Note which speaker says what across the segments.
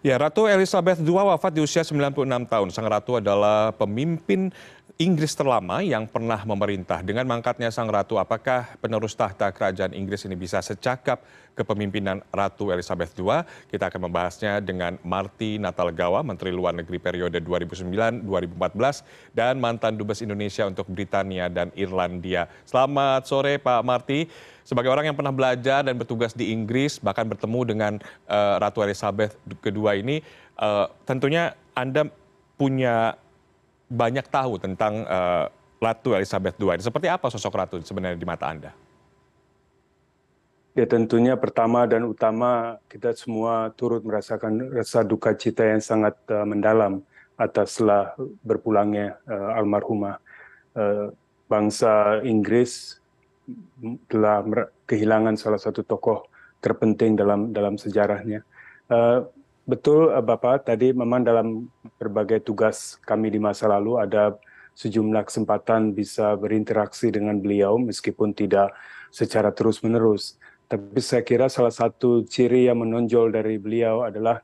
Speaker 1: Ya, Ratu Elizabeth II wafat di usia 96 tahun. Sang Ratu adalah pemimpin Inggris terlama yang pernah memerintah. Dengan mangkatnya Sang Ratu, apakah penerus tahta kerajaan Inggris ini bisa secakap kepemimpinan Ratu Elizabeth II? Kita akan membahasnya dengan Marty Natalgawa, Menteri Luar Negeri periode 2009-2014, dan mantan Dubes Indonesia untuk Britania dan Irlandia. Selamat sore Pak Marty sebagai orang yang pernah belajar dan bertugas di Inggris, bahkan bertemu dengan uh, Ratu Elizabeth II ini, uh, tentunya Anda punya banyak tahu tentang uh, Ratu Elizabeth II. Seperti apa sosok Ratu sebenarnya di mata Anda?
Speaker 2: Ya tentunya pertama dan utama kita semua turut merasakan rasa duka cita yang sangat uh, mendalam ataslah berpulangnya uh, almarhumah uh, bangsa Inggris telah kehilangan salah satu tokoh terpenting dalam dalam sejarahnya. Uh, betul uh, Bapak, tadi memang dalam berbagai tugas kami di masa lalu ada sejumlah kesempatan bisa berinteraksi dengan beliau meskipun tidak secara terus-menerus. Tapi saya kira salah satu ciri yang menonjol dari beliau adalah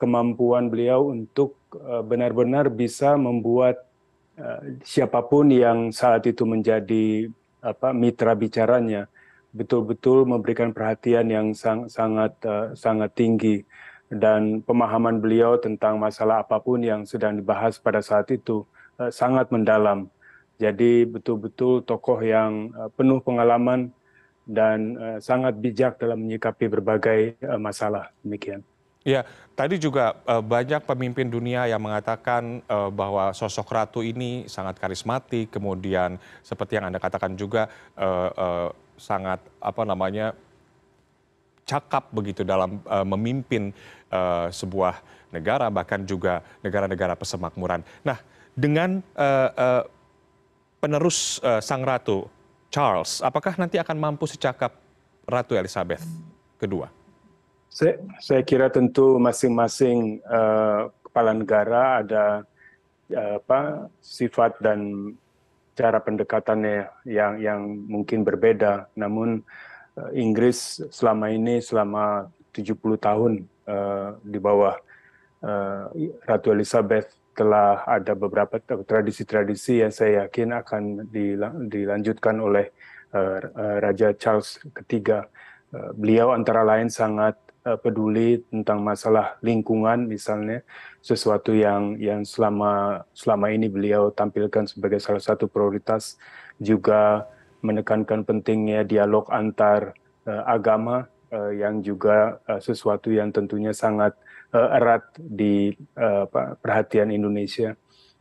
Speaker 2: kemampuan beliau untuk uh, benar-benar bisa membuat uh, siapa pun yang saat itu menjadi apa mitra bicaranya betul-betul memberikan perhatian yang sang, sangat uh, sangat tinggi dan pemahaman beliau tentang masalah apa pun yang sedang dibahas pada saat itu uh, sangat mendalam. Jadi betul-betul tokoh yang uh, penuh pengalaman dan uh, sangat bijak dalam menyikapi berbagai masalah demikian.
Speaker 1: Ya, tadi juga banyak pemimpin dunia yang mengatakan bahwa sosok ratu ini sangat karismatik, kemudian seperti yang anda katakan juga sangat apa namanya cakap begitu dalam uh, memimpin uh, sebuah negara, bahkan juga negara-negara pesemakmuran. Nah, dengan uh, uh, penerus uh, sang ratu Charles, apakah nanti akan mampu secakap Ratu Elizabeth kedua?
Speaker 2: Saya, saya kira tentu masing-masing uh, kepala negara ada uh, apa sifat dan cara pendekatannya yang yang mungkin berbeda. Namun Inggris selama ini selama 70 tahun uh, di bawah uh, Ratu Elizabeth telah ada beberapa tradisi-tradisi yang saya yakin akan dilanjutkan oleh Raja Charles III. Beliau antara lain sangat peduli tentang masalah lingkungan misalnya sesuatu yang yang selama selama ini beliau tampilkan sebagai salah satu prioritas juga menekankan pentingnya dialog antar uh, agama uh, yang juga uh, sesuatu yang tentunya sangat uh, erat di uh, perhatian Indonesia.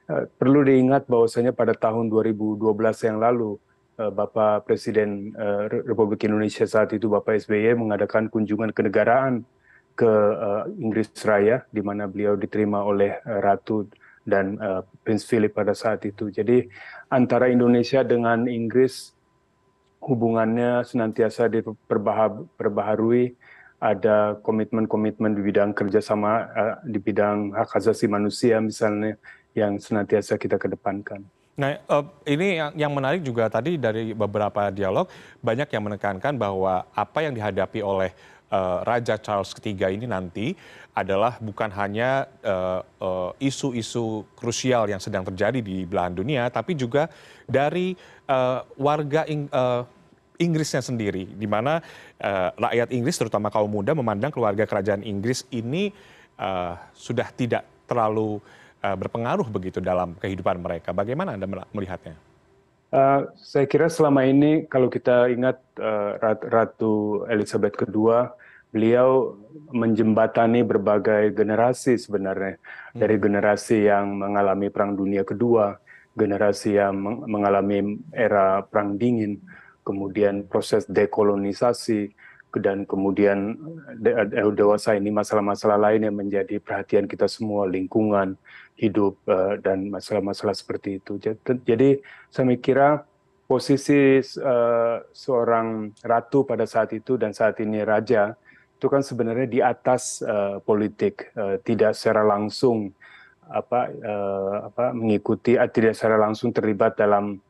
Speaker 2: Uh, perlu diingat bahwasanya pada tahun 2012 yang lalu Bapak Presiden Republik Indonesia saat itu Bapak SBY mengadakan kunjungan kenegaraan ke Inggris Raya di mana beliau diterima oleh Ratu dan Prince Philip pada saat itu. Jadi antara Indonesia dengan Inggris hubungannya senantiasa diperbaharui, ada komitmen-komitmen di bidang kerjasama uh, di bidang hak asasi manusia misalnya yang senantiasa kita kedepankan.
Speaker 1: Nah, uh, ini yang menarik juga tadi dari beberapa dialog banyak yang menekankan bahwa apa yang dihadapi oleh uh, Raja Charles III ini nanti adalah bukan hanya isu-isu uh, uh, krusial yang sedang terjadi di belahan dunia, tapi juga dari uh, warga Ing, uh, Inggrisnya sendiri, di mana uh, rakyat Inggris, terutama kaum muda, memandang keluarga kerajaan Inggris ini uh, sudah tidak terlalu uh, berpengaruh begitu dalam kehidupan mereka. Bagaimana Anda melihatnya?
Speaker 2: Uh, saya kira selama ini kalau kita ingat uh, Ratu Elizabeth II, beliau menjembatani berbagai generasi sebenarnya hmm. dari generasi yang mengalami Perang Dunia Kedua, generasi yang mengalami era Perang Dingin, kemudian proses dekolonisasi, dan kemudian dewasa ini masalah-masalah lain yang menjadi perhatian kita semua lingkungan hidup uh, dan masalah-masalah seperti itu. Jadi saya kira posisi seorang ratu pada saat itu dan saat ini raja itu kan sebenarnya di atas politik tidak secara langsung apa apa mengikuti tidak secara langsung terlibat dalam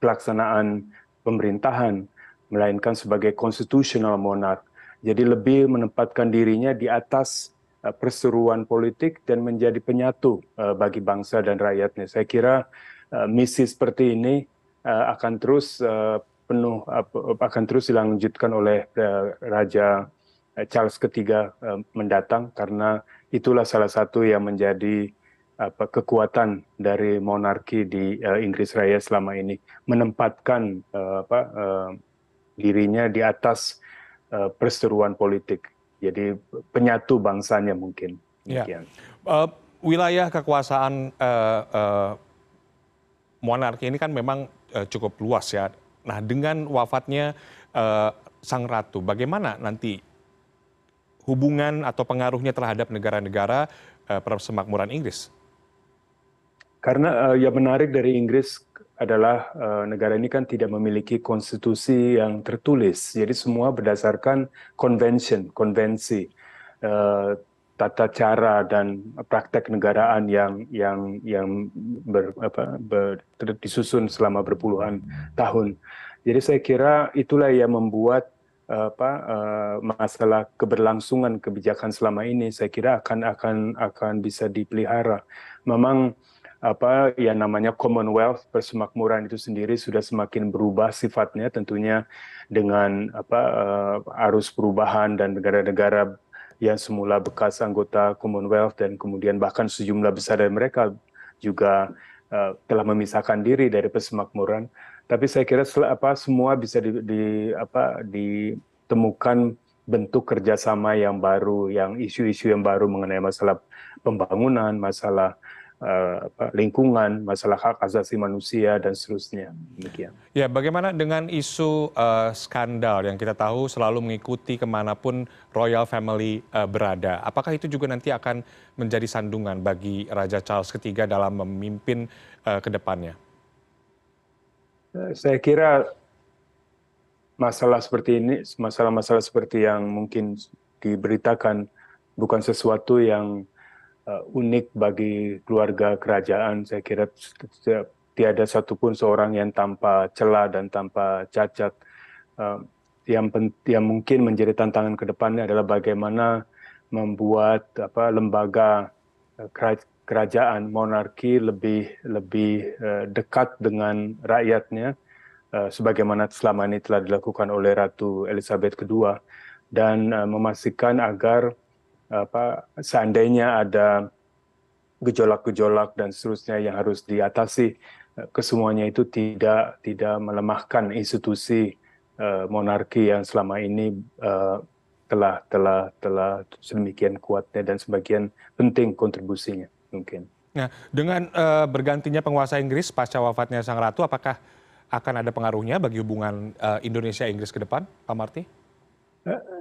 Speaker 2: pelaksanaan pemerintahan melainkan sebagai constitutional monarch. Jadi lebih menempatkan dirinya di atas uh, perseruan politik dan menjadi penyatu uh, bagi bangsa dan rakyatnya. Saya kira uh, misi seperti ini akan terus uh, penuh uh, akan terus dilanjutkan oleh Raja Charles III mendatang karena itulah salah satu yang menjadi apa kekuatan dari monarki di Inggris Raya selama ini menempatkan apa dirinya di atas uh, perseteruan politik. Jadi penyatu bangsanya mungkin.
Speaker 1: Ya. Uh, wilayah kekuasaan uh, uh, monarki ini kan memang uh, cukup luas ya. Nah dengan wafatnya uh, sang ratu, bagaimana nanti hubungan atau pengaruhnya terhadap negara-negara uh, persemakmuran Inggris?
Speaker 2: Karena uh, yang menarik dari Inggris adalah uh, negara ini kan tidak memiliki konstitusi yang tertulis, jadi semua berdasarkan convention, konvensi, uh, tata cara dan praktek negaraan yang yang yang ber, apa, ber, disusun selama berpuluhan tahun. Jadi saya kira itulah yang membuat apa uh, masalah keberlangsungan kebijakan selama ini saya kira akan akan akan bisa dipelihara. Memang apa yang namanya Commonwealth persemakmuran itu sendiri sudah semakin berubah sifatnya tentunya dengan apa uh, arus perubahan dan negara-negara yang semula bekas anggota Commonwealth dan kemudian bahkan sejumlah besar dari mereka juga uh, telah memisahkan diri dari persemakmuran. Tapi saya kira apa semua bisa di, di apa ditemukan bentuk kerjasama yang baru yang isu-isu yang baru mengenai masalah pembangunan masalah uh, lingkungan, masalah hak asasi manusia dan seterusnya. Demikian.
Speaker 1: Ya, bagaimana dengan isu uh, skandal yang kita tahu selalu mengikuti ke mana pun royal family uh, berada? Apakah itu juga nanti akan menjadi sandungan bagi Raja Charles III dalam memimpin uh, ke depannya?
Speaker 2: Saya kira masalah seperti ini, masalah-masalah seperti yang mungkin diberitakan bukan sesuatu yang uh, unik bagi keluarga kerajaan. Saya kira tiada satupun seorang yang tanpa celah dan tanpa cacat. Uh, yang, yang mungkin menjadi tantangan ke depannya adalah bagaimana membuat apa lembaga uh, kerajaan monarki lebih lebih dekat dengan rakyatnya sebagaimana selama ini telah dilakukan oleh Ratu Elizabeth II dan memastikan agar apa seandainya ada gejolak-gejolak dan seterusnya yang harus diatasi eh, kesemuanya itu tidak tidak melemahkan institusi uh, monarki yang selama ini uh, telah telah telah sedemikian kuatnya dan sebagian penting kontribusinya mungkin.
Speaker 1: Nah, dengan uh, bergantinya penguasa Inggris pasca wafatnya sang ratu, apakah akan ada pengaruhnya bagi hubungan uh, Indonesia Inggris ke depan, Pak Marty?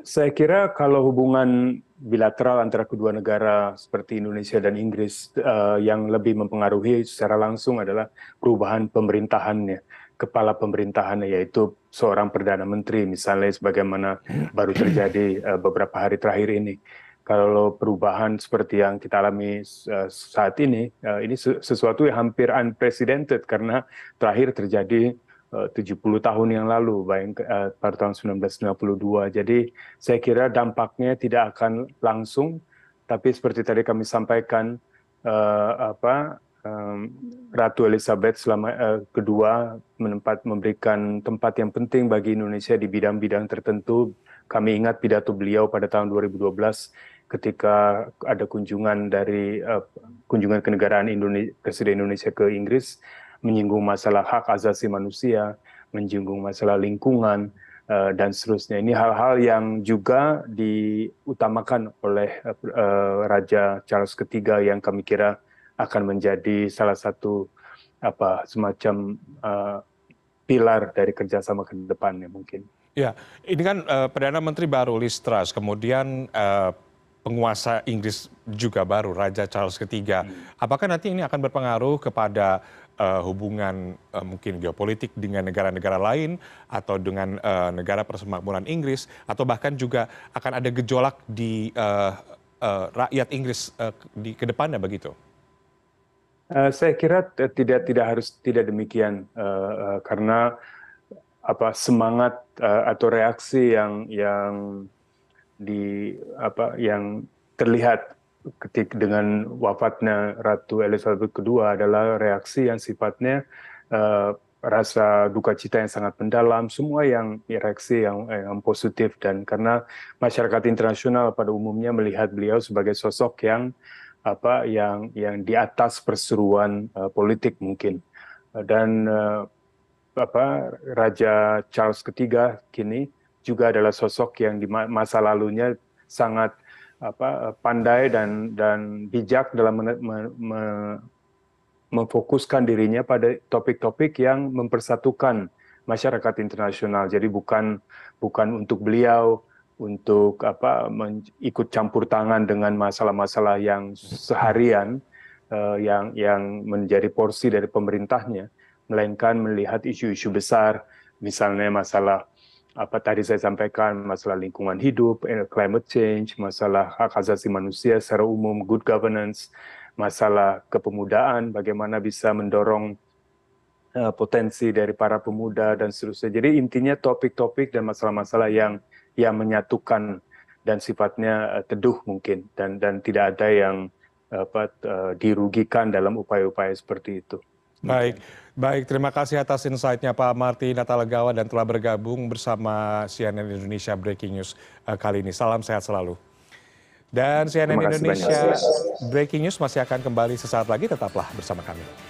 Speaker 2: Saya kira kalau hubungan bilateral antara kedua negara seperti Indonesia dan Inggris uh, yang lebih mempengaruhi secara langsung adalah perubahan pemerintahannya, kepala pemerintahannya yaitu seorang perdana menteri misalnya sebagaimana baru terjadi uh, beberapa hari terakhir ini. Kalau perubahan seperti yang kita alami uh, saat ini, uh, ini sesuatu yang hampir unprecedented karena terakhir terjadi 70 eh, tahun yang lalu, baik uh, pada tahun 1992. Jadi saya kira dampaknya tidak akan langsung, tapi seperti tadi kami sampaikan, uh, apa um, Ratu Elizabeth selama uh, kedua menempat memberikan tempat yang penting bagi Indonesia di bidang-bidang tertentu. Kami ingat pidato beliau pada tahun 2012 ketika ada kunjungan dari uh, kunjungan kenegaraan Indonesia, Presiden Indonesia ke Inggris menyinggung masalah hak asasi manusia, menyinggung masalah lingkungan, uh, dan seterusnya. Ini hal-hal yang juga diutamakan oleh uh, Raja Charles III yang kami kira akan menjadi salah satu apa semacam uh, pilar dari kerjasama ke depannya mungkin.
Speaker 1: Ya, ini kan uh, perdana menteri baru Liz Truss, kemudian uh, penguasa Inggris juga baru Raja Charles III. Hmm. Apakah nanti ini akan berpengaruh kepada uh, hubungan uh, mungkin geopolitik dengan negara-negara lain atau dengan uh, negara persemakmuran Inggris atau bahkan juga akan ada gejolak di uh, uh, rakyat Inggris uh, di ke depannya begitu?
Speaker 2: Uh, saya kira tidak tidak harus tidak demikian uh, uh, karena apa semangat uh, atau reaksi yang yang di apa yang terlihat ketika dengan wafatnya Ratu Elizabeth II adalah reaksi yang sifatnya uh, rasa duka cita yang sangat mendalam, semua yang reaksi yang, yang positif. Dan karena masyarakat internasional pada umumnya melihat beliau sebagai sosok yang apa yang yang di atas perseruan uh, politik mungkin. Dan uh, apa Raja Charles III kini juga adalah sosok yang di masa lalunya sangat apa pandai dan dan bijak dalam me, me, me, memfokuskan dirinya pada topik-topik yang mempersatukan masyarakat internasional. Jadi bukan bukan untuk beliau untuk apa ikut campur tangan dengan masalah-masalah yang seharian uh, yang yang menjadi porsi dari pemerintahnya, melainkan melihat isu-isu besar, misalnya masalah apa tadi saya sampaikan masalah lingkungan hidup, eh, climate change, masalah hak asasi manusia secara umum, good governance, masalah kepemudaan, bagaimana bisa mendorong uh, potensi dari para pemuda dan seterusnya. Jadi intinya topik-topik dan masalah-masalah yang yang menyatukan dan sifatnya uh, teduh mungkin dan dan tidak ada yang apa dirugikan dalam upaya-upaya seperti itu.
Speaker 1: Baik, baik. Terima kasih atas insight-nya Pak Martin Natalegawa dan telah bergabung bersama CNN Indonesia Breaking News uh, kali ini. Salam sehat selalu. Dan CNN Indonesia. Breaking News masih akan kembali sesaat lagi. Tetaplah bersama kami.